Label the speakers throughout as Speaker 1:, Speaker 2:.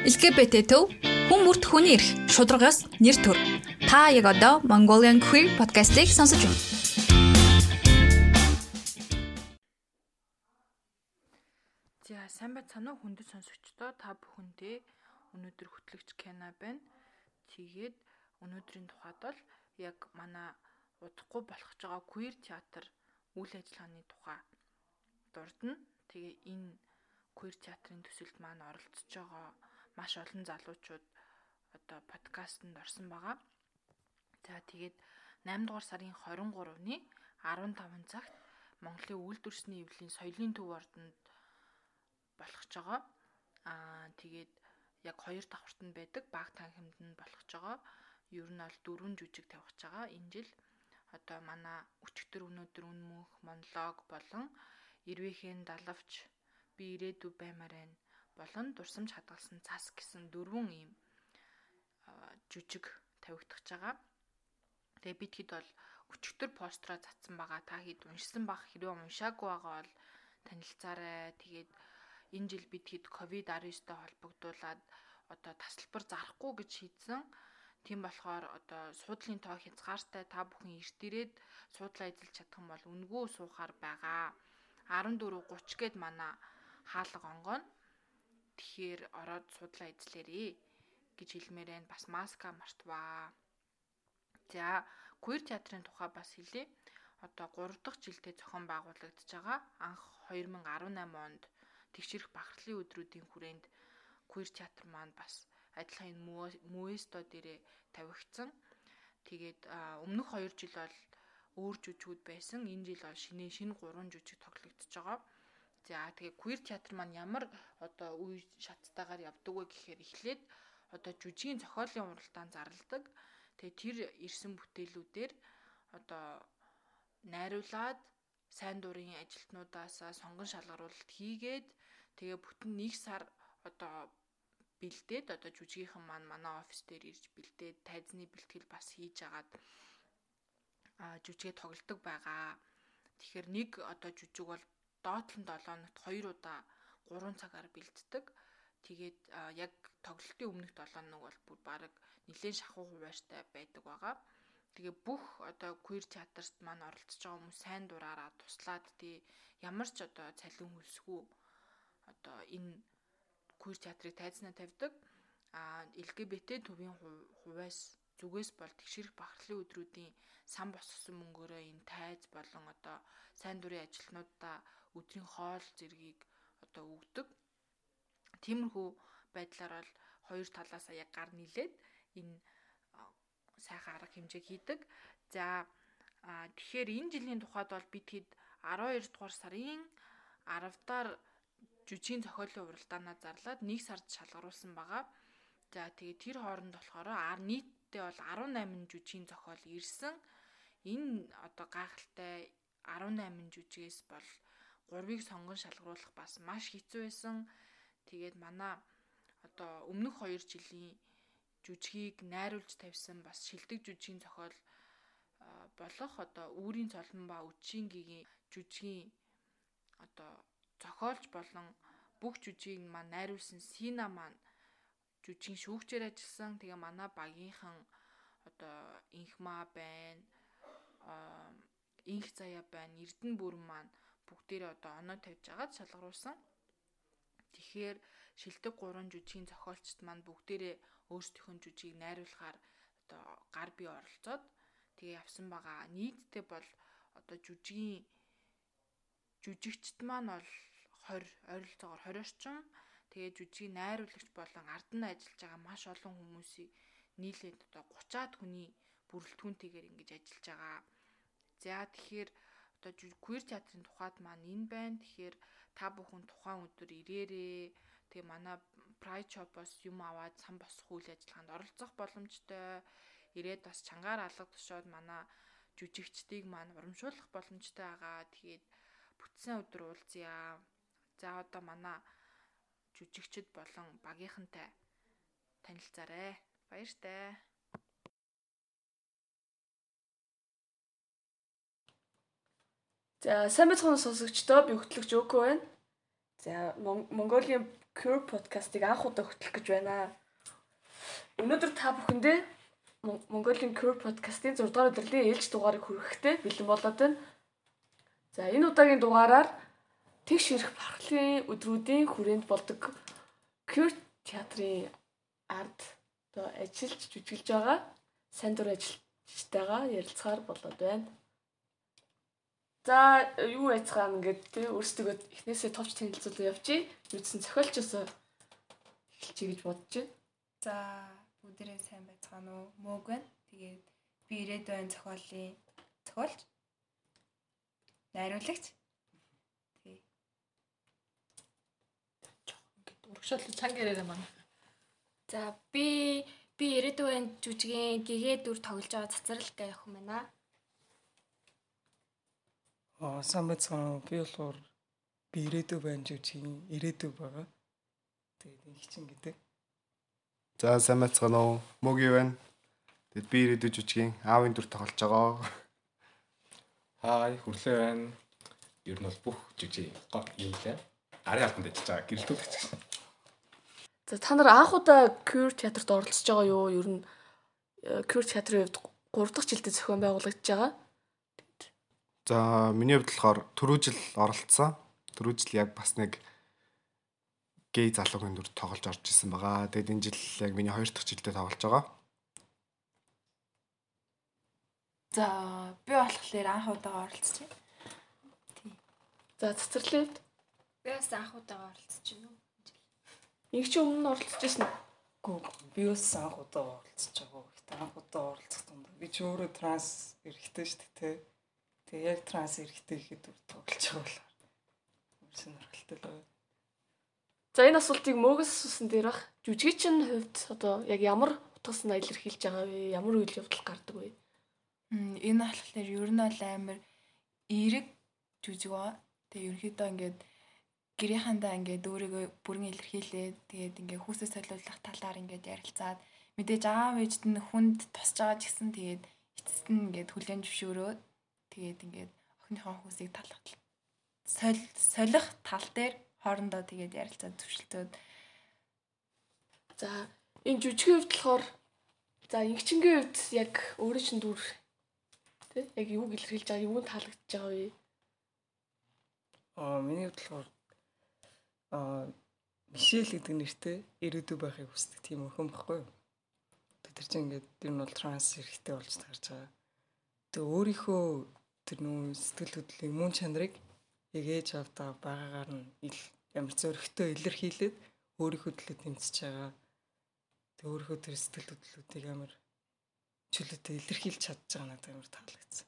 Speaker 1: LGBT төв хүн бүрт хүний эрх шударгаас нэр төр. Та яг одоо Mongolian Queer podcast-ийг сонсож байна.
Speaker 2: За сайн байцгаана уу хүндэт сонсогчдоо та бүхэндээ өнөөдөр хөтлөгч Кена байна. Тэгээд өнөөдрийн тухайд бол яг манай удахгүй болох ч байгаа queer театр үйл ажиллагааны тухай дурдна. Тэгээ энэ queer театрын төсөлд маань оролцож байгаа маш олон залуучууд одоо подкастэнд орсон байгаа. За тэгээд 8 дугаар сарын 23-ны 15 цагт Монголын үйлдвэрсний эвлэлийн соёлын төв ордонд болгож байгаа. Аа тэгээд яг хоёр давхартанд байдаг баг танхимд нь болгож байгаа. Ер нь бол дөрвөн жүжиг тавьж байгаа. Энэ жил одоо манай өчтөр өнөөдөр үн мөнх монолог болон Ирвэхэн далавч би ирээдүй баймаар байна болон дурсамж хадгалсан цас гэсэн дөрвөн ийм жүжиг тавигдах байгаа. Тэгээ бид хэд бол өчтөр построо цацсан байгаа. Та хэд уншсан баг хэрвээ уншаагүй байгаа бол танилцаарай. Тэгээд энэ жил бид хэд ковид-19-тэй холбогдуулаад одоо тасалбар зарахгүй гэж шийдсэн. Тийм болохоор одоо суудлын тоо хязгаартай та бүхэн эрт ирээд суудлаа эзэлж чадах юм бол үнгөө суухаар байгаа. 14:30 гээд манай хаалга онгоно Тэгэхээр ороод судлаа эзлээрээ гэж хэлмээр байна. Бас маска мартваа. За, queer театрын тухай бас хэлье. Одоо 3 дахь жилдээ зохион байгуулагдаж байгаа. Анх 2018 онд тэгшэрх бахархлын өдрүүдийн хүрээнд queer театр маань бас адилхан Муэсто дээрээ тавигдсан. Тэгээд өмнөх 2 жил бол өөр жүжигүүд байсан. Энэ жил бол шинэ шинэ 3 жүжиг тоглогдож байгаа. За тэгээ queer театр маань ямар одоо үе шаттайгаар явдаг вэ гэхээр эхлээд одоо жүжигийн зохиолын уралдаан зарладаг. Тэгээ тэр ирсэн бүтээлүүдээр одоо найруулад сайн дурын ажилтнуудаас сонгон шалгаруулалт хийгээд тэгээ бүтэн нэг сар одоо бэлдээд одоо жүжигийнхэн маань манай офис дээр ирж бэлдээд тайзны бэлтгэл бас хийж агаад а жүжигээ тоглодог байгаа. Тэгэхээр нэг одоо жүжиг бол доотлон 7 хоногт 2 удаа 3 цагаар бэлддэг. Тэгээд яг тоглолтын өмнөх 7 хоног бол бүр баг нэлээд шахуу хуваартай байдаг байгаа. Тэгээ бүх одоо queer театрт маань оролцож байгаа хүмүүс сайн дураараа туслаад тий ямар ч одоо цалин хөлсгүй одоо энэ queer театрыг тайзнаа тавьдаг. А LGBT төвийн хувьас зүгээс бол тэгшэрх бахархлын өдрүүдийн сан босгосон мөнгөөрөө энэ тайз болон одоо сайн дурын ажилтнуудаа өдрийн хоол зэргийг одоо өгдөг. Тиймэрхүү байдлаар бол хоёр талаасаа яг гар нийлээд энэ сайхан арга хэмжээ хийдэг. За тэгэхээр энэ жилийн тухайд бол бид хэд 12 дугаар сарын 10 даар жүжигийн зохиолын уралдаанаа зарлаад нэг сард шалгаруулсан байгаа. За тэгээ тэр хооронд болохоор нийтдээ бол 18 жүжигийн зохиол ирсэн. Энэ одоо гайхалтай 18 жүжигээс бол гурвыг сонгон шалгаруулах бас маш хэцүү байсан. Тэгээд манай одоо өмнөх 2 жилийн жүжигийг найруулж тавьсан бас шилдэг жүжигийн зохиол болох одоо үүрийн цолон ба үчингийн жүжигийн одоо зохиолч болон бүх жүжигийг маань найруулсан Сина маань жүжигийн шүүгчээр ажилласан. Тэгээ манай багийнхан одоо инхма байна. инх заяа байна. Эрдэнэ бүрэн маань бүгдээрээ одоо оноо тавьж агаад шалгаруулсан. Тэгэхээр шилдэг 3 жүжигийн зохиолчд маань бүгдээрээ өөрсдийнхөө жүжигийг найруулахаар одоо гар бие оролцоод тэгээ явсан байгаа. Нийтдээ бол одоо жүжигийн жүжигчд маань бол 20 ойролцоогоор 20 орчим тэгээ жүжигийн найруулагч болон ард нь ажиллаж байгаа маш олон хүмүүсийг нийлээд одоо 30-аад хүний бүрэлдэхүүнтэйгээр ингэж ажиллаж байгаа. За тэгэхээр одоо queer театрын тухайд маань энэ байна. Тэгэхээр та бүхэн тухайн өдөр ирээрээ. Тэгээ манай Pride Shop-оос юм аваад сан босох үйл ажиллагаанд оролцох боломжтой. Ирээд бас чангаар алга тушаад манай жүжигчдийг маань урамшуулах боломжтой байгаа. Тэгээд бүтсэн өдөр уулзъя. За одоо манай жүжигчд болон багийнхантай танилцаарай. Баяртай.
Speaker 3: За сайн байцгаана сонсогчдоо би хөтлөгч Өкө байна. За Монголын Cure podcast-ыг анх удаа хөтлөх гэж байна. Өнөөдөр та бүхэндээ Монголын Cure podcast-ийн 6 дугаар өдрлийн ээлж дугаарыг хүрэхтэй бэлэн болоод байна. За энэ удаагийн дугаараар тэгш ирэх бархлын өдрүүдийн хүрээнд болдог Cure театрын ард одоо ажиллаж жүжиглж байгаа сайн дур ажилчтайгаа ярилцахаар болоод байна. За юу яцгаана ингээд тий өөрсдөө эхнээсээ товч танилцуулаа явчих. Юудсан зохиолчосоо эхэлчихье гэж бодож байна.
Speaker 4: За бүгдээрээ сайн байцгаана уу? Мөөг байна. Тэгээд би ирээд байна зохиолын зохиолч. Найруулагч. Тий.
Speaker 2: Урагшаал цангаараа маань.
Speaker 4: За би би ирээд байна жүжигийн гэгээ дүр тоглож байгаа цацрал гэх юм байна.
Speaker 5: Аа сайн байцгаана. Би болохоор би ирээдүй байна жүжигийн ирээдүй байгаа. Тэгээд их чин гэдэг.
Speaker 6: За сайн байцгаана уу? Мөги байна. Тэгэд би ирээдүй жүжигийн аавын дүр тоглож байгаа.
Speaker 7: Хай хүрлээ байна. Ер нь бол бүх жүжиг юм лээ. Ари албанд ажиллаж байгаа гэрэлтүүлэгч.
Speaker 3: За та нар анх удаа Cure театрт оролцож байгаа юу? Ер нь э, Cure театрын хувьд 3 дахь жилдээ зохион байгуулагдаж байгаа.
Speaker 6: За миний хувьд болохоор түрүү жил оролцсон. Түрүү жил яг бас нэг гей залуугийн дүр тоглож орж исэн байгаа. Тэгэд энэ жил яг миний хоёр дахь жилдээ тоглож байгаа.
Speaker 4: За би болохоор анх удаа оролцож байна.
Speaker 3: За цэцэрлээ хувьд
Speaker 4: Би бас анх удаа оролцож байна.
Speaker 3: Нэг чи өмнө нь оролцож байсан?
Speaker 5: Гүү би бас анх удаа оролцож байгаа. Гэтэ анх удаа оролцох тунд би ч өөрөө транс эрэхтэй шүү дээ тий. Тэгээ яг транс эрэхтэй ихэд дүр тоглож байгаа болохоор. Сонирхолтой л байна.
Speaker 3: За энэ асуултыг мөөгс асуусан дээр бах. Жүжигчин хувьд одоо яг ямар утгасан аялал эрхэлж байгаа вэ? Ямар үйл явдал гардаг вэ?
Speaker 4: Энэ болохоор ер нь бол амар эерэг жүжиг ба. Тэгээ ерөнхийдөө ингээд гэрийнхандаа ингээд өөрийгөө бүрэн илэрхийлээд тэгээд ингээд хүүсээ солиулах талаар ингээд ярилцаад мэдээж аав ээжд нь хүнд тусч байгаа ч гэсэн тэгээд эцэст нь ингээд хүлэн зөвшөөрөө тэгээд ингээд охиныхоо хүүсийг талах солих тал дээр хоорондоо тэгээд ярилцаад зөвшөлтөөд
Speaker 3: За энэ жүжигийн хувьд болохоор за ингэчингийн хувьд яг өөрөө чинь дүр тий яг юуг илэрхийлж байгаа юунд таалагдж байгаа вэ?
Speaker 5: Аа миний хувьд болохоор Мишель гэдэг нэртэй ирээдүй байхыг хүсдэг тийм охин баггүй юу? Тэр чинь ингээд ер нь бол транс эрэхтэй болж таарж байгаа. Тэгээ өөрийнхөө тэр нүү сэтгэл хөдлөлийн мөн чанарыг яг ээж авдаа байгаагаар нь ил ямар зөрөгтэй илэрхийлээд өөрийнхөө төлөө тэмцэж байгаа. Тэгээ өөрийнхөө тэр сэтгэл хөдлөлүүдийг амар чөлөөтэй илэрхийлж чадж байгаа надад амар таалагдсан.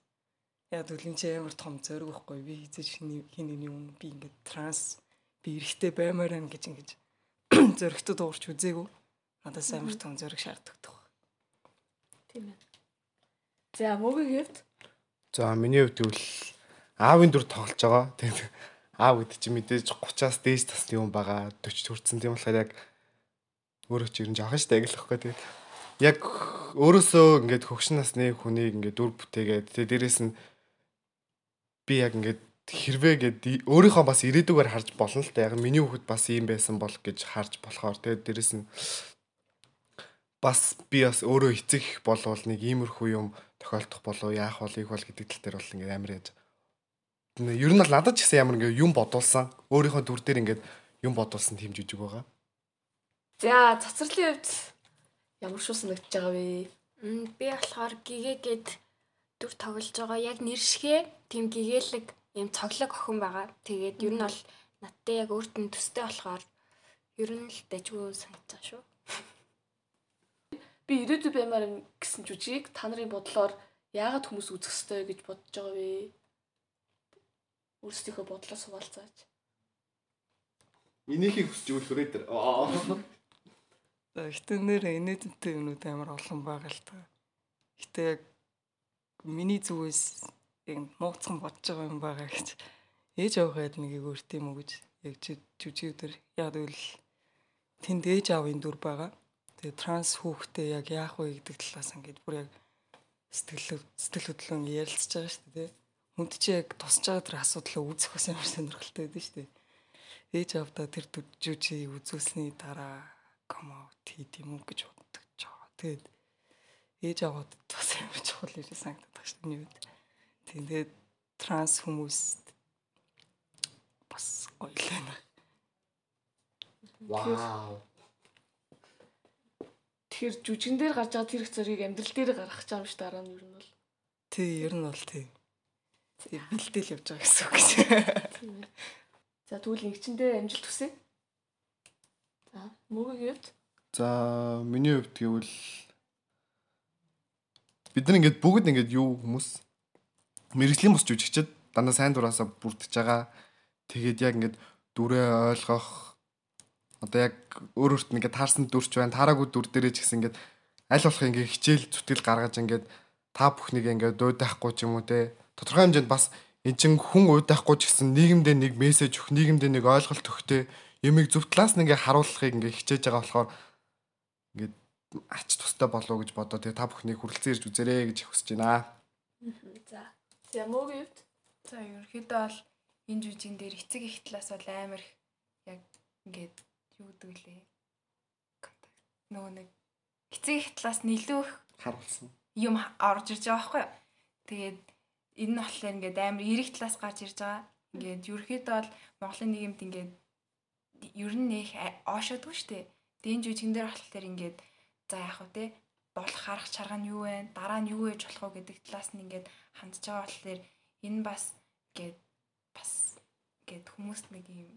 Speaker 5: Яг л энэ чи амар том зориг байхгүй би хийж хиний хиний юм би ингээд транс би эрэхтэй баймаар байна гэж ингэж зөрөгтөд уурч үзээгүй. Надаас амар том зөрөг шаарддаг.
Speaker 3: Тийм ээ. За мөгийн хувьд
Speaker 6: За миний хувьд гэвэл аавын дүр тоглож байгаа. Тэгээд аав гэдэг чинь мэдээж 30-аас дээш тасны юм байгаа. 40 хүрсэн тийм болохоор яг өөрөө ч ерэн жоохон штэ гэх лэхгүй тэгээд яг өөрөөсөө ингээд хөгшин насны хүнийг ингээд дүр бүтээгээд тэгээд дээрэс нь би яг ингээд хэрвээ гэд өөрийнхөө бас ирээдүгээр харж болно л да. Яг миний хүүхэд бас ийм байсан бол гэж харж болохоор тэгээд дээрэс нь бас би бас өөрөө эцэг болвол нэг иймэрхүү юм тохиолдох болов яах бол их бол гэдэг тал дээр бол ингээд амар яаж. Ер нь бол надад ч гэсэн ямар ингээд юм бодулсан өөрийнхөө дүр дээр ингээд юм бодулсан тийм жижиг байгаа.
Speaker 3: за цацралын хувьд ямар шүү санагдаж байгаа вэ?
Speaker 4: Би болохоор гэгээгээд дүр тоглож байгаа яг нэршгэ тийм гэгээлэг юм цоглог охин байгаа. Тэгээд ер нь бол надтай яг өөрт нь төстэй болохоор ер нь л дэжгүй санагдаж байгаа шүү.
Speaker 3: Би ирээдүй баймаар юм гэсэн жүжиг та нарын бодлоор яагаад хүмүүс үзэх ёстой гэж бодож байгаа вэ? Өөрсдийнхөө бодлоо суулцаач.
Speaker 6: Минийхийг хүсч өгөхөрөө тэр.
Speaker 5: Гэтэ нэр инээдэнтэй юмнууд амар олон байгаа л та. Гэтэ яг миний зүгээс яг нууцхан бодож байгаа юм байгаа гэж ээж аваад нэг өөр тийм үү гэж яг жүжигдэр яг үл тэнд ээж аавын дүр байгаа. Тэгээ транс хүүхдээ яг яах вэ гэдэг талаас ингээд бүр яг сэтгэл сэтгэл хөдлөн ярилцж байгаа шүү дээ. Хүнд чи яг тусч байгаа тэр асуудлаа үүсэх бас амар сонирхолтой байдаг шүү дээ. ээж авдаа тэр жүжиг үзүүлсний дараа комаут хийд юм уу гэж боддог ч байгаа. Тэгээд ээж аваад бас юм чухал ирээ санагдаад шүү дээ. Тэгээд транс хүмүүс бас гоё л байна.
Speaker 6: Вау.
Speaker 3: Тэгэхээр жүжигэн дээр гарч байгаа тэр их зургийг амьдрал дээр гаргах гэж байгаа юм шүү дараа нь ер нь бол.
Speaker 5: Тий, ер нь бол тий. Тий, бэлдээл явж байгаа гэсэн үг гэж.
Speaker 3: За тэгвэл нэгчэндээ амжилт хүсье. За мөгөг явд.
Speaker 6: За миний хувьд гэвэл бид нар ингээд бүгд ингээд юу хүмүүс мэрэгжлийн бус жүжигчд дандаа сайн дураасаа бүрдэж байгаа. Тэгээд яг ингээд дүрээ ойлгох одоо яг өөр өөрт ингээд таарсан дүрч байна. Таараагүй дүр дээрээ ч гэсэн ингээд аль болох ингээд хичээл зүтгэл гаргаж ингээд та бүхнийг ингээд дуудахгүй ч юм уу те. Тодорхой хэмжээнд бас эн чин хүн уйдахгүй ч гэсэн нийгэмдээ нэг мессеж өгөх, нийгэмдээ нэг ойлголт өгөхтэй ямиг зөв талаас нь ингээд харуулахыг ингээд хичээж байгаа болохоор ингээд ач тустай болов гэж бодоо. Тэгээ та бүхнийг хүрэлцэн ирж үзээрэй гэж хүсэж байна.
Speaker 3: За. За мөгөг явд.
Speaker 4: За ерөнхийдөө бол энэ жүжигэн дээр эцэг их талаас бол амар их яг ингээд юу гэдэг лээ. Нөгөө нэг эцэг их талаас нэлээд их
Speaker 6: Харуулсан.
Speaker 4: юм орж ирж байгаа байхгүй юу. Тэгээд энэ нь болохоор ингээд амар эрэг талаас гарч ирж байгаа. Ингээд ерөөхдөө бол Монголын нийгэмд ингээд ер нь их оошоодгүй шүү дээ. Тэгээд энэ жүжигэн дээр болохоор ингээд за яах вэ те болох харах чарга нь юу вэ? Дараа нь юу ээж болох вэ гэдэг талаас нь ингээд хандж байгаа болохоор энэ бас ингээд бас ингээд хүмүүст нэг юм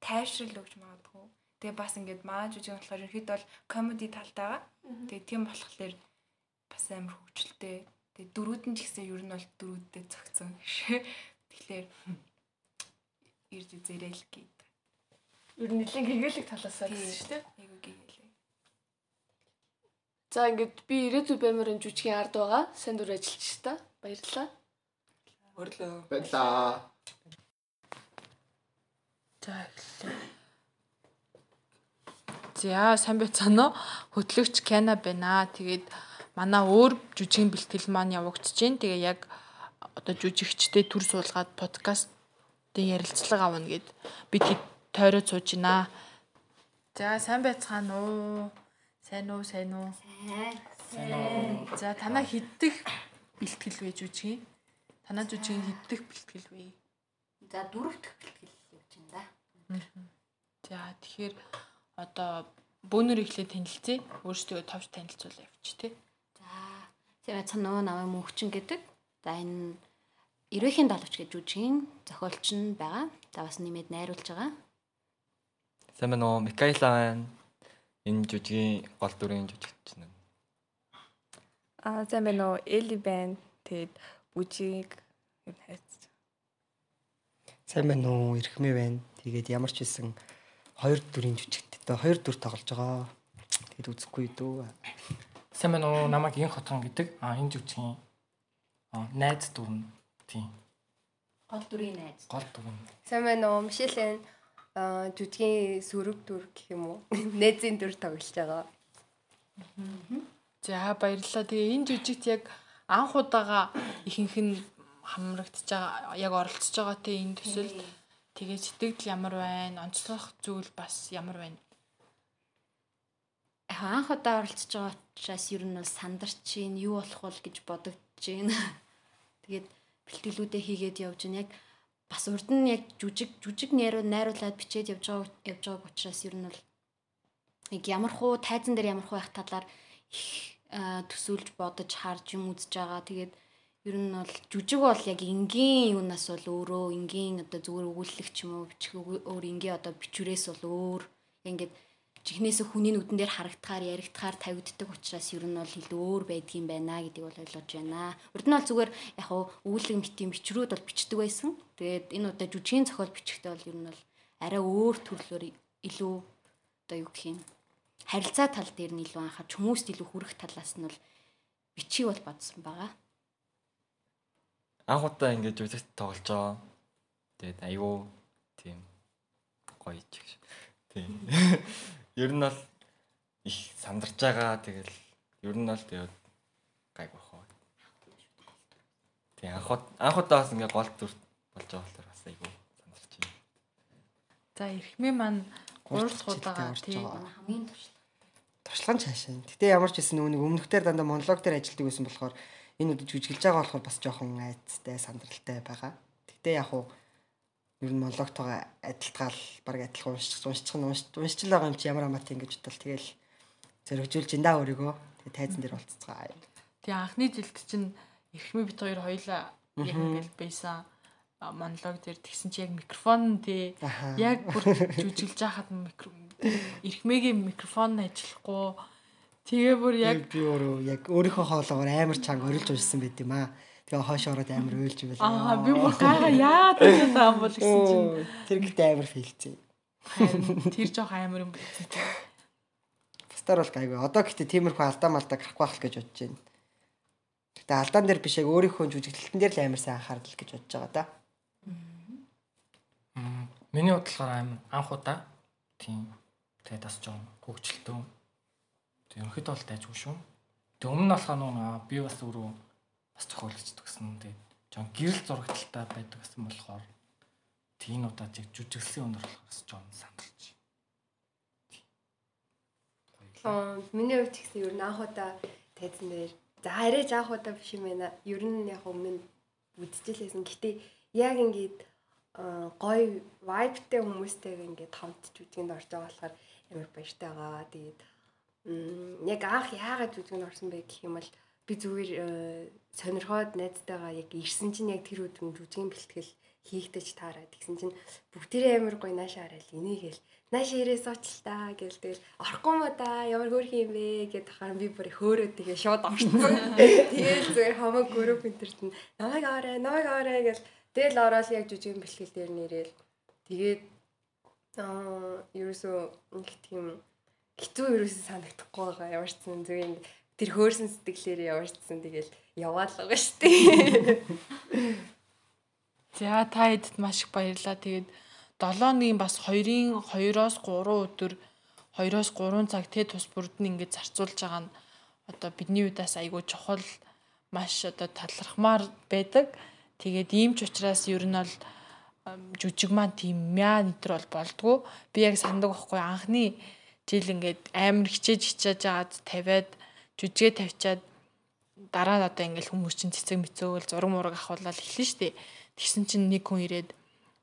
Speaker 4: тайвшрал өгч магадгүй. Тэгээ бас ингээд маа жүжиг болохоор ерөөхдөө бол комеди талтайгаа. Тэгээ тийм болохоор бас амар хөвгчлээ. Тэгээ дөрүүд нь ч гэсэн ер нь бол дөрүүдтэй зөгцсөн гэж. Тэгэхээр ирж үзээрэй л гээд.
Speaker 3: Ер нь нэлийн гэгээлэг талаасаа гэсэн шүү дээ.
Speaker 4: Айгуу гээглээ.
Speaker 3: За ингээд би ирээдүй баймарын жүжигийн ард байгаа. Сайн дур ажиллаж та. Баярлалаа.
Speaker 6: Баярлаа.
Speaker 2: За эхэллээ. За сайн байцгаана уу? Хөтлөгч Кена байна. Тэгээд манай өөр жүжигийн бэлтгэл маань явагдаж байна. Тэгээ яг одоо жүжигчтэй төр суулгаад подкастын ярилцлага авна гэд бид хэд тойроод сууж байна. За сайн байцгаана уу? Сайн уу, сайн уу? Сайн. За танаа хиддэх бэлтгэл вэ жүжигийн? Танаа жүжигийн хиддэх бэлтгэл вэ?
Speaker 8: За дөрөвдөх бэлтгэл явж байна да.
Speaker 2: За тэгэхээр одоо бөөнөр ихлэ танилцъя. Өөрсдөө товч танилцуул явчих тий.
Speaker 8: За тэгээ цанаа намайг мөнхчин гэдэг. За энэ Ирээхийн далавч гэж жүжигийн зохиолч нь байгаа. За бас нэмээд найруулж байгаа.
Speaker 9: Сайн байна уу? Микаэла байна. Энэ жүжигийн гол дүрийн жүжигч нь.
Speaker 10: Аа сайн байна уу? Эли байна. Тэгээд бүжиг юм хайц.
Speaker 11: Сайн байна уу? Ирхмээ байна. Тэгээд ямар ч хэлсэн хоёр дүрийн жүжигтэй. Хоёр дүр тоглож байгаа. Тэгэд үзэхгүй дүү.
Speaker 12: Сайн байна уу? Намайг Ин Хотгон гэдэг. А энэ жүжигийн а найз дүр нь тийм.
Speaker 8: Гол дүрийн найз.
Speaker 12: Гол дүр нь.
Speaker 10: Сайн байна уу? Мишелэн аа жүжигийн сүрэг дүр гэх юм уу? Нээзийн дүр тоглож байгаа.
Speaker 2: За баярлалаа. Тэгээ энэ жүжигт яг анх удаага ихэнх нь хамрагдаж байгаа яг оролцож байгаа те энэ төсөлд тэгээ сэтгэл ямар байна? Онцлох зүйл бас ямар байна?
Speaker 8: Анх удаа оролцож байгаа учраас ер нь бол сандарч чинь юу болох вэ гэж бодогдож байна. Тэгээд бэлтгэлүүдээ хийгээд явж байна. Яг бас урд нь яг жүжиг жүжиг найруу найруулад бичээд явж байгаа явж байгааг учраас ер нь бол яг ямар хуу тайзан дээр ямар хуу байх талаар их төсөөлж бодож харж юм үзэж байгаа. Тэгээд ер нь бол жүжиг бол яг энгийн юунаас бол өөрөө энгийн одоо зүгээр өгүүлэх ч юм уу бичих өөр энгийн одоо бичвэрээс бол өөр ингээд чихнээс хүний нүдэн дээр харагдахаар яригдахаар тавигддаг учраас ер нь бол илүү өөр байдгийм байна гэдгийг бол ойлгож байна. Урд нь бол зүгээр яг хуу өвлөг мэтийн бичрүүд бол бичдэг байсан. Тэгээд энэ удаа жүжигийн зохиол бичихтэй бол ер нь бол арай өөр төрлөөр илүү одоо юу гэх юм харилцаа тал дээр нь илүү анхаарч хүмүүст илүү хүрэх талаас нь бол бичиг бол бодсон байгаа.
Speaker 9: Анх удаа ингэж жүжигт тоглож байгаа. Тэгээд аюу тийм гоё ч гэж. Тийм. Ер нь бол их сандарч байгаа. Тэгэл ер нь бол тэгээд гайг бахаа. Тийм анх анх удаа бас ингээ гол зүр болж байгаа болохоор бас аюу сандарч байна.
Speaker 2: За эрхмээ маань 3 дахь удаага
Speaker 11: урж
Speaker 2: тий.
Speaker 8: Туршлага.
Speaker 11: туршлагын цаашаа. Гэтэ ямар ч байсан нөгөө нэг өмнөхдөр дандаа монолог дээр ажилладаг байсан болохоор энэ удаж жүжиглэж байгаа болохоор бас жоохон айцтай сандралтай байгаа. Гэтэ яг уу ер нь монологтойгоо адилтгаал баг адилхан уншиж уншиж уншиж уншиж л байгаа юм чи ямар амат ингэж бодвол тэгэл зөргижүүлж ин да өөрийгөө тэгээ тайзан дээр болцгоо.
Speaker 2: Тэгээ анхны жилд чинь эрхмээ бит хоёр хоёлаа яг ингээл байсан монолог дээр тэгсэн чи яг микрофон тий яг бүр жүжиглэж байхад микро эрхмээгийн микрофон ажиллахгүй тэгээ бүр яг
Speaker 11: би өөрөө яг өөрийнхөө хоолоогоор амар чанга орилж уншсан байт юм аа. Тэгээ хойш ороод амар уйлж юм байлаа.
Speaker 2: аа би бүр гайхаа яагаад ингэ таам бол гэсэн чинь
Speaker 11: Тэр гэхдээ амар
Speaker 2: харин тэр жоох амар юм байсан чинь
Speaker 11: Бусдаар бол гайгүй. Одоо гэхдээ тиймэрхүү алдаа малдаа гарахгүй байх л гэж бодож байна. Гэтэ алдаан дээр биш яг өөрийнхөө жүжиглэлтэн дээр л амар сайн анхаарал гэж бодож байгаа да.
Speaker 12: Мм, Миний бодлохоор аим анх удаа тийм тэгээд бас жоон хөгжилтөө. Тэг ерөнхийдөө бол дайжгүй шүү. Тэг өмнө нь болохоор нөгөө би бас өөрөө бас зохиолчд гэсэн тэгээд жоон гэрэл зурагталтай байдаг гэсэн болохоор тийм удаа яг жүжиглэлийн өндөр болохоор бас жоон сандалж.
Speaker 13: Аа миний хувьд ч гэсэн ер нь анх удаа тайзан дээр за арайж анх удаа биш юм байна. Ер нь яг өмнө үдчихлээсэн. Гэтэ яг ингээд гоё вайбтай хүмүүстэйг ингээд хамтж үзэнд орж байгаа болохоор амар баяртай байгаа. Тэгээд яг анх яагаад үзэнд орсон бэ гэх юм бол би зүгээр э, сонирхоод найзтайгаа яг ирсэн чинь яг тэр өдөр жүжигэн бэлтгэл хийгдэж таараад тэгсэн чинь бүгдээрээ амар гоё наашаа хараад энийгэл нааш ирээ сууч л та гэл тэгэл орохгүй мó да ямар хөөрх юм бэ гэд тахаар би бүр хөөрөө тэгээ шууд орсон. Тэгэл зүгээр хамаг групп интерт нь намайг аваарай намайг аваарай гэл тэгэл ороод яг жүжигэн бэлтгэл дээр нэрэл тэгээд аа ерөөсөө их тийм хэцүү ерөөсөө санагдахгүй байгаа ямар ч зэн зүгээр ингэ тэр хөөрсөн сэтгэлээр ямар ч зэн тэгэл яваал байгаа шүү дээ.
Speaker 2: За та хэдд маш их баярлаа. Тэгээд 7-ны бас 2-ын 2-оос 3 өдөр 2-оос 3 цаг тэ тус бүрд нь ингээд зарцуулж байгаа нь одоо бидний удаас айгүй чухал маш одоо талархмаар байдаг. Тэгээд ийм ч учраас ер нь бол жүжиг маань тийм мяа нэтер бол болдгоо. Би яг сандаг байхгүй анхны жил ингээд амар хичээж хичээж жагаад тавиад жүжигээ тавьчаад дараа нь одоо ингээл хүмүүс чинь цэцэг мэцөөгөл зураг мураг ахуулаад эхлэн штэ. Тэгсэн чинь нэг хүн ирээд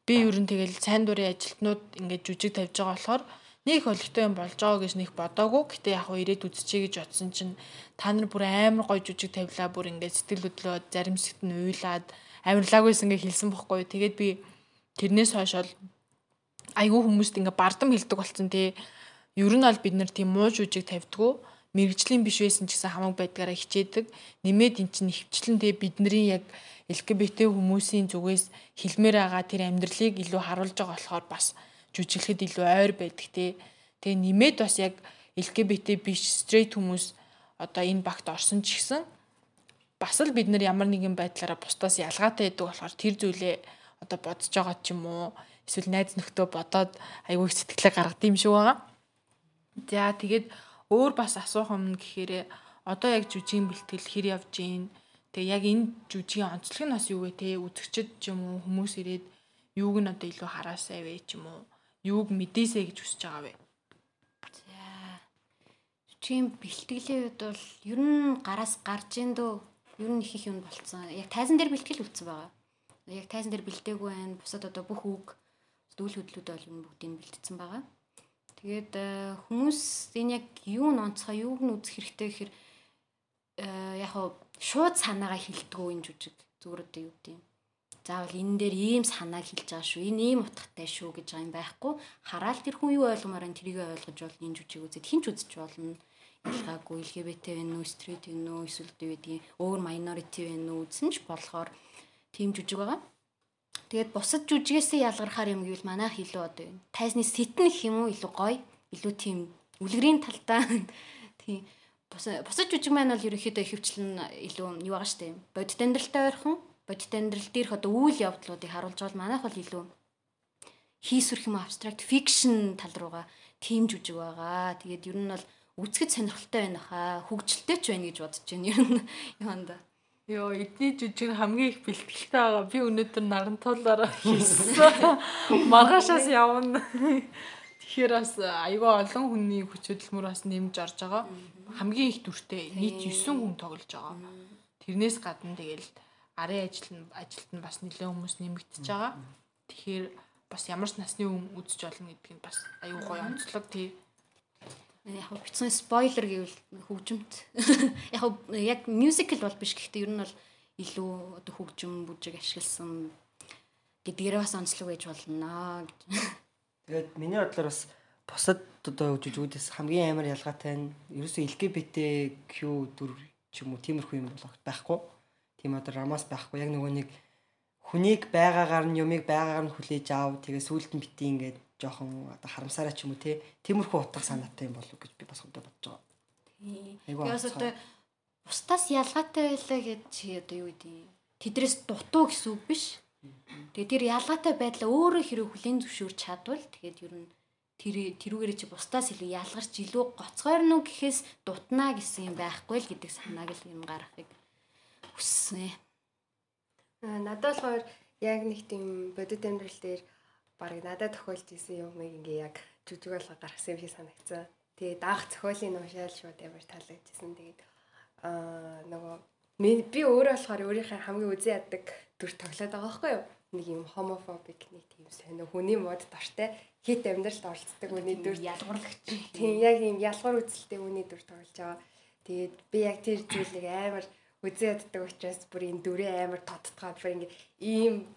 Speaker 2: би ер нь тэгэл сайн дурын ажилтнууд ингээд жүжиг тавьж байгаа болохоор нэг олигтой юм болж байгаа гэж нэг бодоагүй. Гэтэ яг хөө ирээд үзчихье гэж бодсон чинь та нар бүр амар гоё жүжиг тавилаа бүр ингээд сэтгэл хөдлөө зарим хэсэгт нь уйлаад амарлаагүйс ингээд хэлсэн бохгүй. Тэгээд би тэрнээс хойш бол айгүй хүмүүст ингээд бардам хэлдэг болсон тий. Ер нь бол бид нар тийм муу жүжиг тавьдгүү мэрэгжлийн биш байсан ч гэсэн хамаг байдгаараа хичээдэг. Нэмээд эн чинь хөвчлэн тэгээ бидний яг LGBT хүмүүсийн зүгээс хэлмээр байгаа тэр амьдралыг илүү харуулж байгаа болохоор бас жүжиглэхэд илүү ойр байдаг те. Тэгээ нэмээд бас яг LGBT биш straight хүмүүс одоо энэ багт орсон ч гэсэн бас л бид нар ямар нэгэн байдлаараа бусдаас ялгаатай байдаг болохоор тэр зүйлээ одоо бодож байгаа ч юм уу эсвэл найз нөхдөө бодоод айгүй их сэтгэлээ гаргадаг юм шиг байгаа. За тэгээд өөр бас асуух юм гэхээр одоо яг жүжигийн бэлтгэл хэр явж гин тэгээ яг энэ жүжигийн онцлог нь бас юу вэ те үзэгчд ч юм уу хүмүүс ирээд юуг нь одоо илүү хараасай вэ ч юм уу юуг мэдээсэй гэж хүсэж байгаа вэ
Speaker 8: За. Жүжигийн бэлтгэлийн үед бол ер нь гараас гарч ийн дөө ер нь их их юм болцсон. Яг тайзан дээр бэлтгэл үүссэн байгаа. Яг тайзан дээр бэлдээгүй байна. Бусад одоо бүх үг дүүл хөдлүүд бол нь бүгдийг бэлтгэсэн байгаа. Тэгээд э, хүмүүс энэ яг юу н онцгой юуг нь үзэх хэрэгтэй гэхээр э, яг хуу шууд санаагаа хилдэггүй энэ жүжиг зүгээр одоо юу гэдэг юм. Заавал энэ дээр ийм санааг хэлж байгаа шүү. Энэ ийм утгатай шүү гэж байгаа юм байхгүй. Хараал тэр хүн юу ойлгомоор энэ тэрийг ойлгож бол энэ жүжиг үзээд хинч үзэж болно. Ялгаагүй LGBT вэ нүү, straight вэ нүү, эсвэл юу гэдгийг өөр minority вэ нүү үзсэн ч болохоор тийм жүжиг байгаа. Тэгээд бусад жүжигээсээ ялгархаар юм гэвэл манайх илүү одоо юм. Тайзны сэтэн гэх юм уу илүү гоё, илүү тийм үлгэрийн талдаа тийм бусад жүжиг маань бол ерөнхийдөө ихэвчлэн илүү юу байгаа штэ. Бодит амьдралтай ойрхон, бодит амьдрал дээрх одоо үйл явдлуудыг харуулж байгаа манайх бол илүү хийсвэрх юм абстракт фикшн тал руугаа тийм жүжиг байгаа. Тэгээд ер нь бол үзэхэд сонирхолтой байна хаа, хөгжилтэй ч байна гэж бодож байна ер нь юунда.
Speaker 2: Йоо, эдний жүжиг хамгийн их бэлтгэлтэй байгаа. Би өнөөдөр нарантуулаараа хийсэн. Маргаашаас явна. Тэгэхээр бас айгүй олон хүний хүч хөдөлмөр бас нэмж орж байгаа. Хамгийн их дүртэй нийт 9 хүн тоглож байгаа. Тэрнээс гадна тэгэл арын ажил нь ажилд нь бас нэлээд хүмүүс нэмэгдэж байгаа. Тэгэхээр бас ямар ч насны хүн үзэж болно гэдгийг бас аюу гоё онцлог тий
Speaker 8: яг бицэн спойлер гэвэл хөгжимт яг яг мюзикл бол биш гэхдээ ер нь бол илүү одоо хөгжим бүжиг ашигласан гэдгээрээ бас онцлог байж болно гэж.
Speaker 11: Тэгээд миний бодлоор бас бусад одоо жүжигүүдээс хамгийн амар ялгаатай нь ерөөсөө LGBTQ дүр ч юм уу тиймэрхүү юм болох байхгүй. Тийм одоо рамаас байхгүй. Яг нөгөө нэг хүнийг байгаагаар нь юмыг байгаагаар нь хүлээж аав. Тэгээ сүулт нь бити ингээд жоохон одоо харамсараа ч юм уу те тиймэрхүү утга санаатай юм болов гэж би бас өдөө бодож байгаа.
Speaker 8: Тийм. Яас одоо бусдаас ялгаатай байлаа гэж чи одоо юу гэдэг тэдрээс дутуу гэсэн үг биш. Тэгээ тэр ялгаатай байдлаа өөрөө хэрэг хүлийн зөвшөөрч чадвал тэгээд ер нь тэр тэрүүгээрээ чи бусдаас илүү ялгарч илүү гоцгойр нү гэхээс дутнаа гэсэн юм байхгүй л гэдэг санааг л юм гаргахыг хүссэн.
Speaker 13: Надад болохоор яг нэг тийм бодит амьдрал дээр барыг надад тохиолж исэн юмыг ингээ яг жүжиг болго гаргасан юм шиг санагцсан. Тэгээд анх зохиолын уншаал шууд ямар таалагдчихсан. Тэгээд аа нөгөө би өөрөө болохоор өөрийнхөө хамгийн үзэн яддаг дүр тоглоод байгаа байхгүй юу? Нэг юм homophobic нэг тийм сонио хүний мод дортой хит амьдралд оролцдог хүний дүр
Speaker 8: ялгарлагч.
Speaker 13: Тийм яг юм ялгар үзэлтэй хүний дүр тоглож байгаа. Тэгээд би яг тэр зүйлийг амар үзэн яддаг учраас бүр энэ дүрээ амар тодтгаад бүр ингээ ийм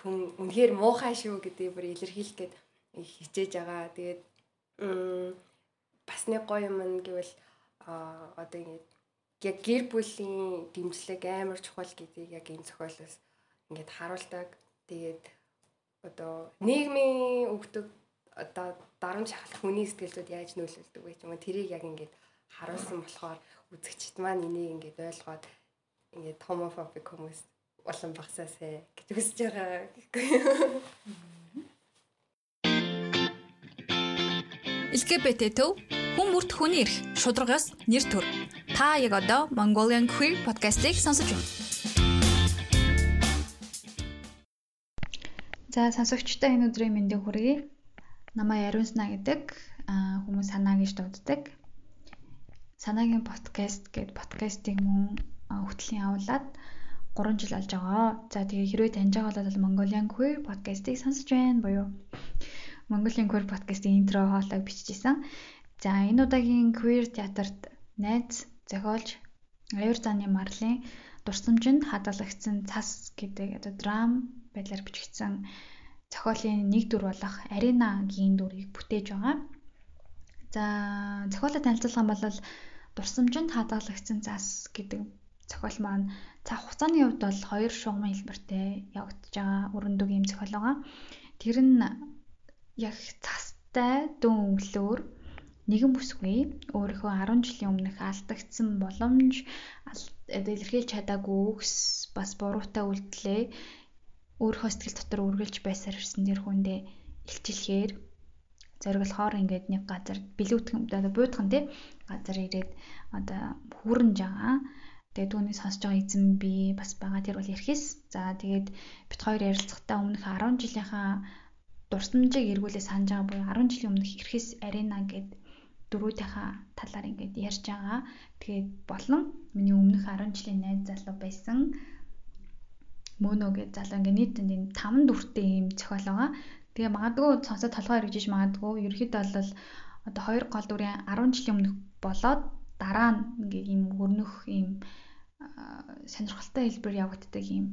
Speaker 13: хүн үнэхээр муухай шүү гэдэг бүр илэрхийлэх гээд хичээж байгаа. Тэгээд бас нэг гоё юм гэвэл одоо ингээд яг гэр бүлийн дэмжлэг амар чухал гэдгийг яг энэ зохиолоос ингээд харуулдаг. Тэгээд одоо нийгмийн өгдөг одоо дарамт шахалт хүний сэтгэлзүүд яаж нөлөөлдөг вэ ч юм уу тэрийг яг ингээд харуулсан болохоор үзэгчд маань энийг ингээд ойлгоод ингээд homophobic хүмүүс улам багсаасаа гэж хүсэж байгаа гэхгүй юу.
Speaker 1: LGBT төв хүн бүрт хүний эрх шударгаас нэр төр. Та яг одоо Mongolian Queer podcast-ийг сонсож байна. За сонсогчдоо энэ өдрийн мэндийг хүргэе. Намайг Ариун Сна гэдэг хүмүүс санаа гэж дууддаг. Санаагийн подкаст гэд подкастыг мөн хөтлийн авуулаад 3 жил болж байгаа. За тэгээ хэрвээ таньж байгаа бол Mongolian Queer podcast-ыг сонсож байна буюу Mongolian Queer podcast-ийн интро хоолойг биччихсэн. За энэ удаагийн queer театрт найз, зохиолч Аюур зааны марлын дурсамжинд хадгалагдсан цас гэдэг одоо драм байдлаар бичигдсэн зохиолын нэг дүр болох Аринагийн дүрийг бүтээж байгаа. За зохиолоо танилцуулах юм бол дурсамжинд хадгалагдсан цас гэдэг зохиол маань цаг хугацааны хувьд бол хоёр шугамын хэлбэртэй явагдаж байгаа өрөндөг юм зохиол байгаа. Тэр нь яг цастай дүн өглөөр нэгэн бүсгүй өөрийнхөө 10 жилийн өмнөх алдагдсан боломж илэрхийлж чадаагүй үгс бас буруутай үйлдэлээ өөрийнхөө сэтгэл дотор үргэлж байсаар ирсэн тэр хүндээ илчилэхээр зориглохоор ингээд нэг газар билүүтгэн одоо буудхан тий газар ирээд одоо хүрнж байгаа Тэгээ түүний сонсож байгаа эзэн би бас байгаа тэр бол ярихээс. За тэгээд бит хоёр ярилцахтаа өмнөх 10 жилийнхаа дурсамжийг эргүүлээ санаж байгаа буюу 10 жилийн өмнөх эрхээс арена гэд дөрүүдийнхаа талаар ингээд ярьж байгаа. Тэгээд болон миний өмнөх 10 жилийн найз залуу байсан мөнөө гэж залуу ингээд нийтэнд энэ 5 дүртэй юм зохиол байгаа. Тэгээ магадгүй сонсоод толгой эргэж магадгүй ерөөхдөө бол одоо хоёр гол дүрийн 10 жилийн өмнөх болоод дараа нь ингээ ийм өрнөх ийм сонирхолтой хэлбэр явагддаг юм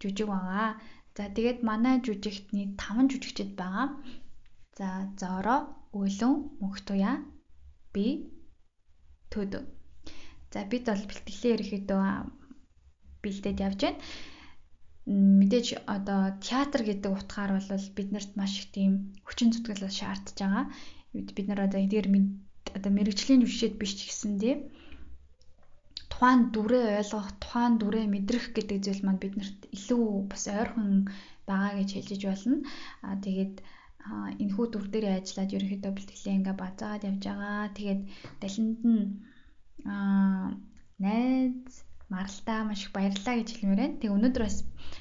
Speaker 1: жүжиг байгаа. За тэгээд манай жүжигт нийт 5 жүжигчд байгаа. За Зоро, Өлөн, Мөнхтуя, би Төдө. За бид бол бэлтгэлээ ерөөхдөө бэлдээд явж байна. Мэдээж одоо театр гэдэг утгаар бол биднэрт маш их тийм хүчин зүтгэл шаардж байгаа. Бид нар одоо эдгээр одоо мэрэгжлийн жүжигчд биш ч гэсэн тийм тухайн дүрээ ойлгох, тухайн дүрээ мэдрэх гэдэг зүйл маань биднэрт илүү бас ойрхон байгаа гэж хэлж болно. Аа тэгээд энэ хүү дүр дээрээ ажиллаад ерөнхийдөө бэлтгэлээ ингээ базаад явж байгаа. Тэгээд далинд нь аа найз маралтаа маш их баярлалаа гэж хэлмээр байна. Тэгээ өнөөдөр бас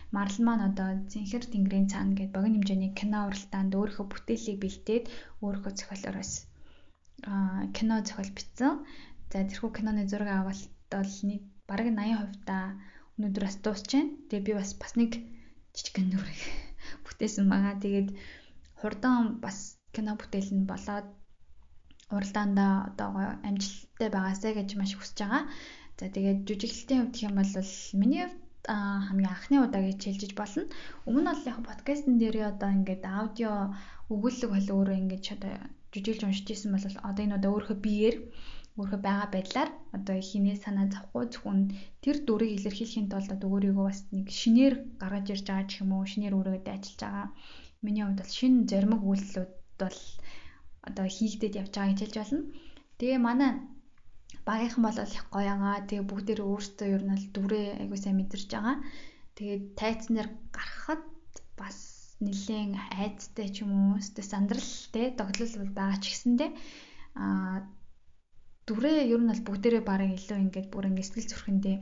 Speaker 1: марал маань одоо Зинхэр тэнгэрийн цаана гэдэг богино хэмжээний кино уралдаанд өөрийнхөө бүтээлийг бэлдээд өөрийнхөө зохиолоор бас аа кино зохиол бичсэн. За тэрхүү киноны зураг авалт бол нийт бараг 80% та өнөөдөр бас дуусч байна. Тэгээ би бас бас нэг жижигхэн нүрэг бүтээсэн байгаа. Тэгээд хурдан бас кино бүтээл нь болоод уралдаандаа одоо амжилттай байгаасай гэж маш хүсэж байгаа. За тэгээд жүжиглэлтийн хувьд юм бол миний хувьд хамгийн анхны удаа гэж хэлжиж болно. Өмнө нь бол яг подкастн дээр одоо ингээд аудио өгүүлэг бол өөрөө ингээд одоо жүжиглж уншиж исэн бол одоо энэ удаа өөрөө биеэр өөрөө байгаа байдлаар одоо хинээ санаа зовхгүй зөвхөн тэр дүрийг илэрхийлэхийн тулд одоо өөрийгөө бас нэг шинээр гаргаж ирж байгаа ч юм уу шинээр өөрөөдөө ажиллаж байгаа. Миний хувьд бол шинэ зоримог үйлдэлүүд бол одоо хийгдээд явж байгааг хэлж болно. Тэгээ манай багийнхан бол их гоё байгаа. Тэгээ бүгдээр өөрсдөө ер нь л дүрээ айгуу сайн мэдэрч байгаа. Тэгээд тайцнаар гарахад бас нэлээд айцтай ч юм уу өстө сандралтай тогтлол бол байгаа ч гэсэндээ аа дүрээ ер нь бол бүгдээрээ бараг илүү ингээд бүр ингээд сэтгэл зүрхэндээ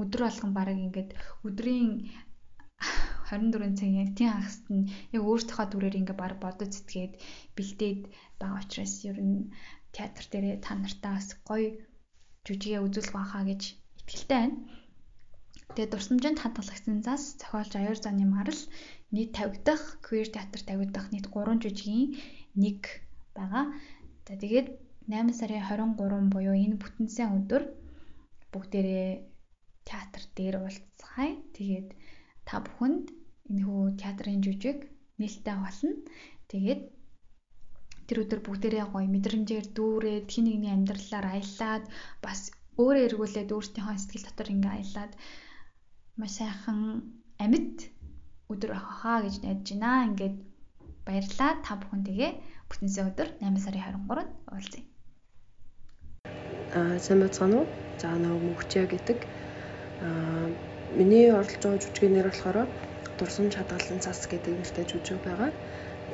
Speaker 1: өдөр болгон бараг ингээд өдрийн 24 цагийн тийм хагасд нь яг өөртөөхөө дүрээр ингээ баг бодож зэтгээд бэлдээд байгаа учраас ер нь театр дээрээ та нартаа бас гоё жүжигээ үзүүлэх байхаа гэж итгэлтэй байна. Тэгээд дурсамжинд хадгалагдсан зас зохиолч аяар заны марал нийт 50 дахь queer театр тавигдах нийт 3 жүжигийн нэг байгаа. За тэгээд 8 сарын 23 буюу энэ бүтэнсэн өдөр бүгдээрээ театр дээр уулзцгаая. Тэгээд та бүхэнд энэхүү театрын жүжиг нээлттэй болно. Тэгээд тэр өдөр бүгдээрээ гоё мэдрэмжээр дүүрээд хин нэгний амьдралаар аялаад бас өөрөө эргүүлээд өөртөөхөө сэтгэл дотор ингээ аялаад маш сайхан амьд өдөр ахаа гэж найдаж байна. Ингээд баярлаа та бүхэндээ бүтэнсээ өдөр 8 сарын 23-нд
Speaker 14: сайн байцгаана уу? За нөгөө мөхчөө гэдэг аа миний оролцож байгаа жүжигний нэр болохоор дурсамж хадгалан цас гэдэг нэртэй жүжиг байгаа.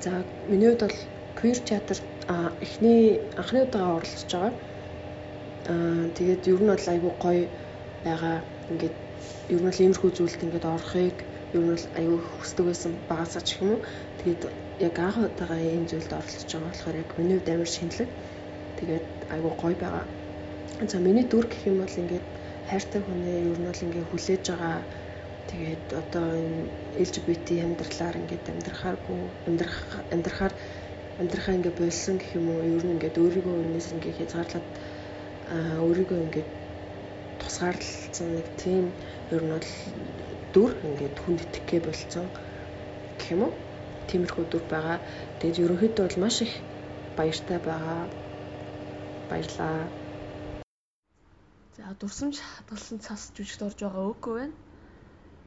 Speaker 14: За миний хувьд бол queer театр эхний анхны удаага оролцож байгаа. Аа тэгээд ер нь бол айгүй гоё байгаа. Ингээд ер нь л иймэрхүү зүйлд ингээд орохыг ер нь бол айгүй хүсдэг байсан багасаа ч юм уу. Тэгээд яг анх удаага ийм зүйлд оролцож байгаа болохоор яг миний хувьд амар шинэлэг. Тэгээд айгүй гоё байгаа. За миний дүр гэх юм бол ингээд хайртай хүнээ ер нь бол ингээ хүлээж байгаа Тэгээд одоо энэ LGBT амьдралаар ингээд амьдрахааргүй амьдрах амьдрахаар амьдрахаа ингээд болсон гэх юм уу ер нь ингээд өөрийгөө өнөөс ингээд хязгаарлаад өөрийгөө ингээд тусгаарлалцсан нэг тийм ер нь бол дүр ингээд хүнд итгэхээ болцсон гэх юм уу тиймэрхүү дүр байгаа. Тэгээд ерөнхийдөө бол маш их баяртай байгаа. Баярлаа.
Speaker 3: За дурсамж хадгалсан цас жүжигт орж байгаа үгүй байна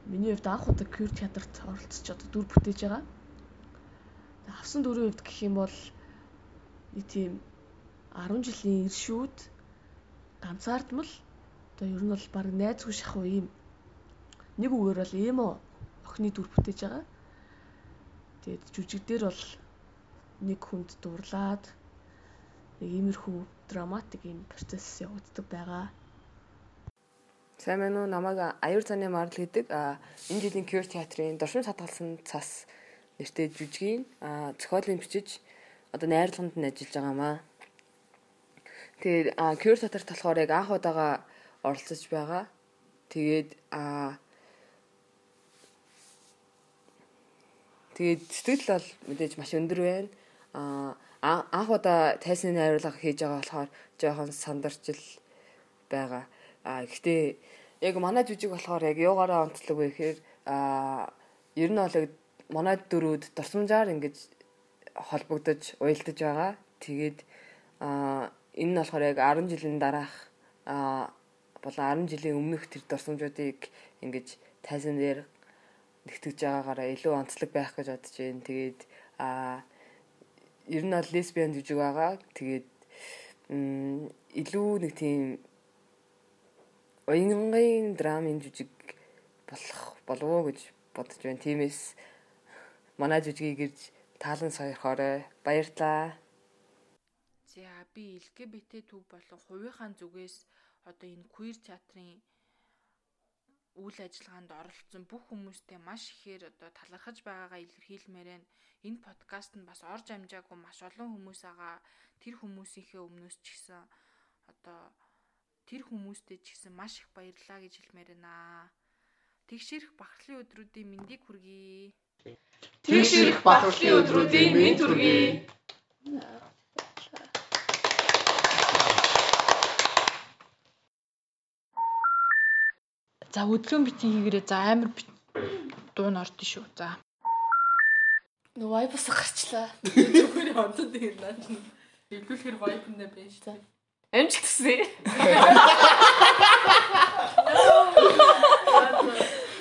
Speaker 3: миний хувьд анх удаа queer театрт оролцож одоо дүр бүтээж байгаа. Авсан дүрийн хувьд гэх юм бол нэг тийм 10 жилийн иршүүд ганцаардмал одоо ер нь бол баг найзгүй шахуу ийм нэг үгээр бол ийм охины дүр бүтээж байгаа. Тэгээд жүжиг дээр бол нэг хүнд дурлаад нэг иймэрхүү драматик юм процесс явагддаг байгаа.
Speaker 14: Сайн байна уу? Намайг Аюур цааны марл гэдэг. Энэ жилийн Queer театрын дуршин сатгалсан цас нэртэй жүжигийн зохиолын бичиж одоо найрлаганд нь ажиллаж байгаамаа. Тэгээд Queer театрт болохоор яг анх удаага оролцож байгаа. Тэгээд аа Тэгээд сэтгэл бол мэдээж маш өндөр байна. Аа анх удаа тайсны найруулга хийж байгаа болохоор жоохон сандарч л байгаа. А гэхдээ яг манай жүжиг болохоор яг юугаараа онцлог вэ гэхээр а ер нь бол манай дөрүүд дурсамжаар ингэж холбогдож уялдаж байгаа. Тэгээд а энэ нь болохоор яг 10 жилийн дараах а болон 10 жилийн өмнөх тэр дурсамжуудыг ингэж тайзан дээр нэгтгэж байгаагаараа илүү онцлог байх гэж бодож байна. Тэгээд а ер нь бол лесбиан жүжиг байгаа. Тэгээд илүү нэг тийм уянгын драмын жүжиг болох болов уу гэж бодож байна. Тиймээс манай жүжигийг ирж таалан сойрхоорой. Баярлаа.
Speaker 2: За би LGBT төв болон хувийнхаа зүгээс одоо энэ queer театрын үйл ажиллагаанд оролцсон бүх хүмүүстээ маш ихээр одоо талархаж байгаагаа илэрхийлмээр байна. Энэ подкаст нь бас орж амжаагүй маш олон хүмүүс байгаа. Тэр хүмүүсийнхээ өмнөөс ч гэсэн одоо тэр хүмүүстээ ч гэсэн маш их баярлалаа гэж хэлмээр байна. Тэгшэрх бахархлын өдрүүдийн мэндийг хүргэе.
Speaker 3: Тэгшэрх бахархлын өдрүүдийн мэнд хүргэе.
Speaker 2: За өдлөө битгий хийгээрээ за амар дуу нь ордон шүү. За.
Speaker 3: Нөө вайбас гарчлаа.
Speaker 2: Зүгээр онцод ирнэ. Эвлүүлэхэр вайбнэ байж та.
Speaker 3: Амжилт хүсье.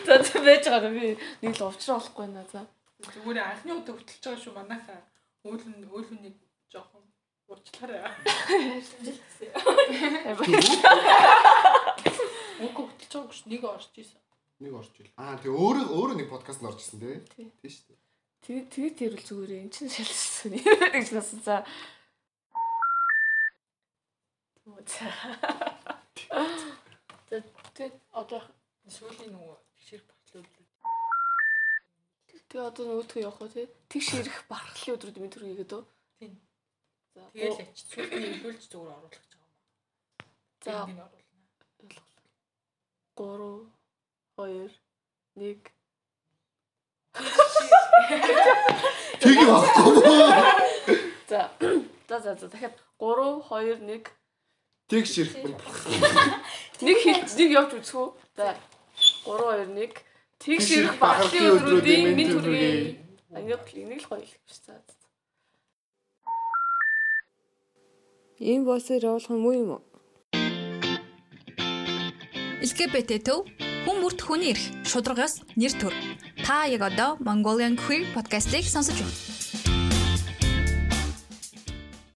Speaker 3: За за байж байгаа би нэг л уучраа болохгүй наа за.
Speaker 2: Зүгээр анхны удаа хөтлөж байгаа шүү манайхаа. Өөлн өөлүнийг жоохон уучлаарай. Үгүй хөтлөж байгаа гэж нэг орж исэн.
Speaker 6: Нэг орж ил. Аа тэгээ өөрөө өөрөө нэг подкаст орж исэн тий.
Speaker 3: Тий шүү дээ. Тэгээ тэгээ тэрэл зүгээр эн чинь шалсан. Гэж насан за.
Speaker 2: За тэгээ одоо сүүлийн нөгөө тэгшэр батлууд
Speaker 3: Тэгээ одоо нөгөөдгөө явах уу тий? Тэгш ирэх бархлын өдрүүд минь төргийгээд үү?
Speaker 2: Тийм. За тэгэл ач сүүлийн илүүлж зүгээр оруулах гэж байгаа юм.
Speaker 3: За ойлголоо. 3 2 1
Speaker 6: Тэг явахгүй.
Speaker 3: За. За за за дахиад 3 2 1
Speaker 6: Тэгш ирэх.
Speaker 3: Нэг хэл нэг явж үзэх үү? За 3 2 1 Тэгш ирэх бахархлын өдрүүдийн минь төргий. Ангид нэг л гоё хэлэх биш. За.
Speaker 10: Ийм босоор явуулах юм уу юм уу?
Speaker 15: LGBT төв хүн бүрт хүний эрх шударгаас нэр төр. Та яг одоо Mongolian Queer podcast-ийг сонсож байна.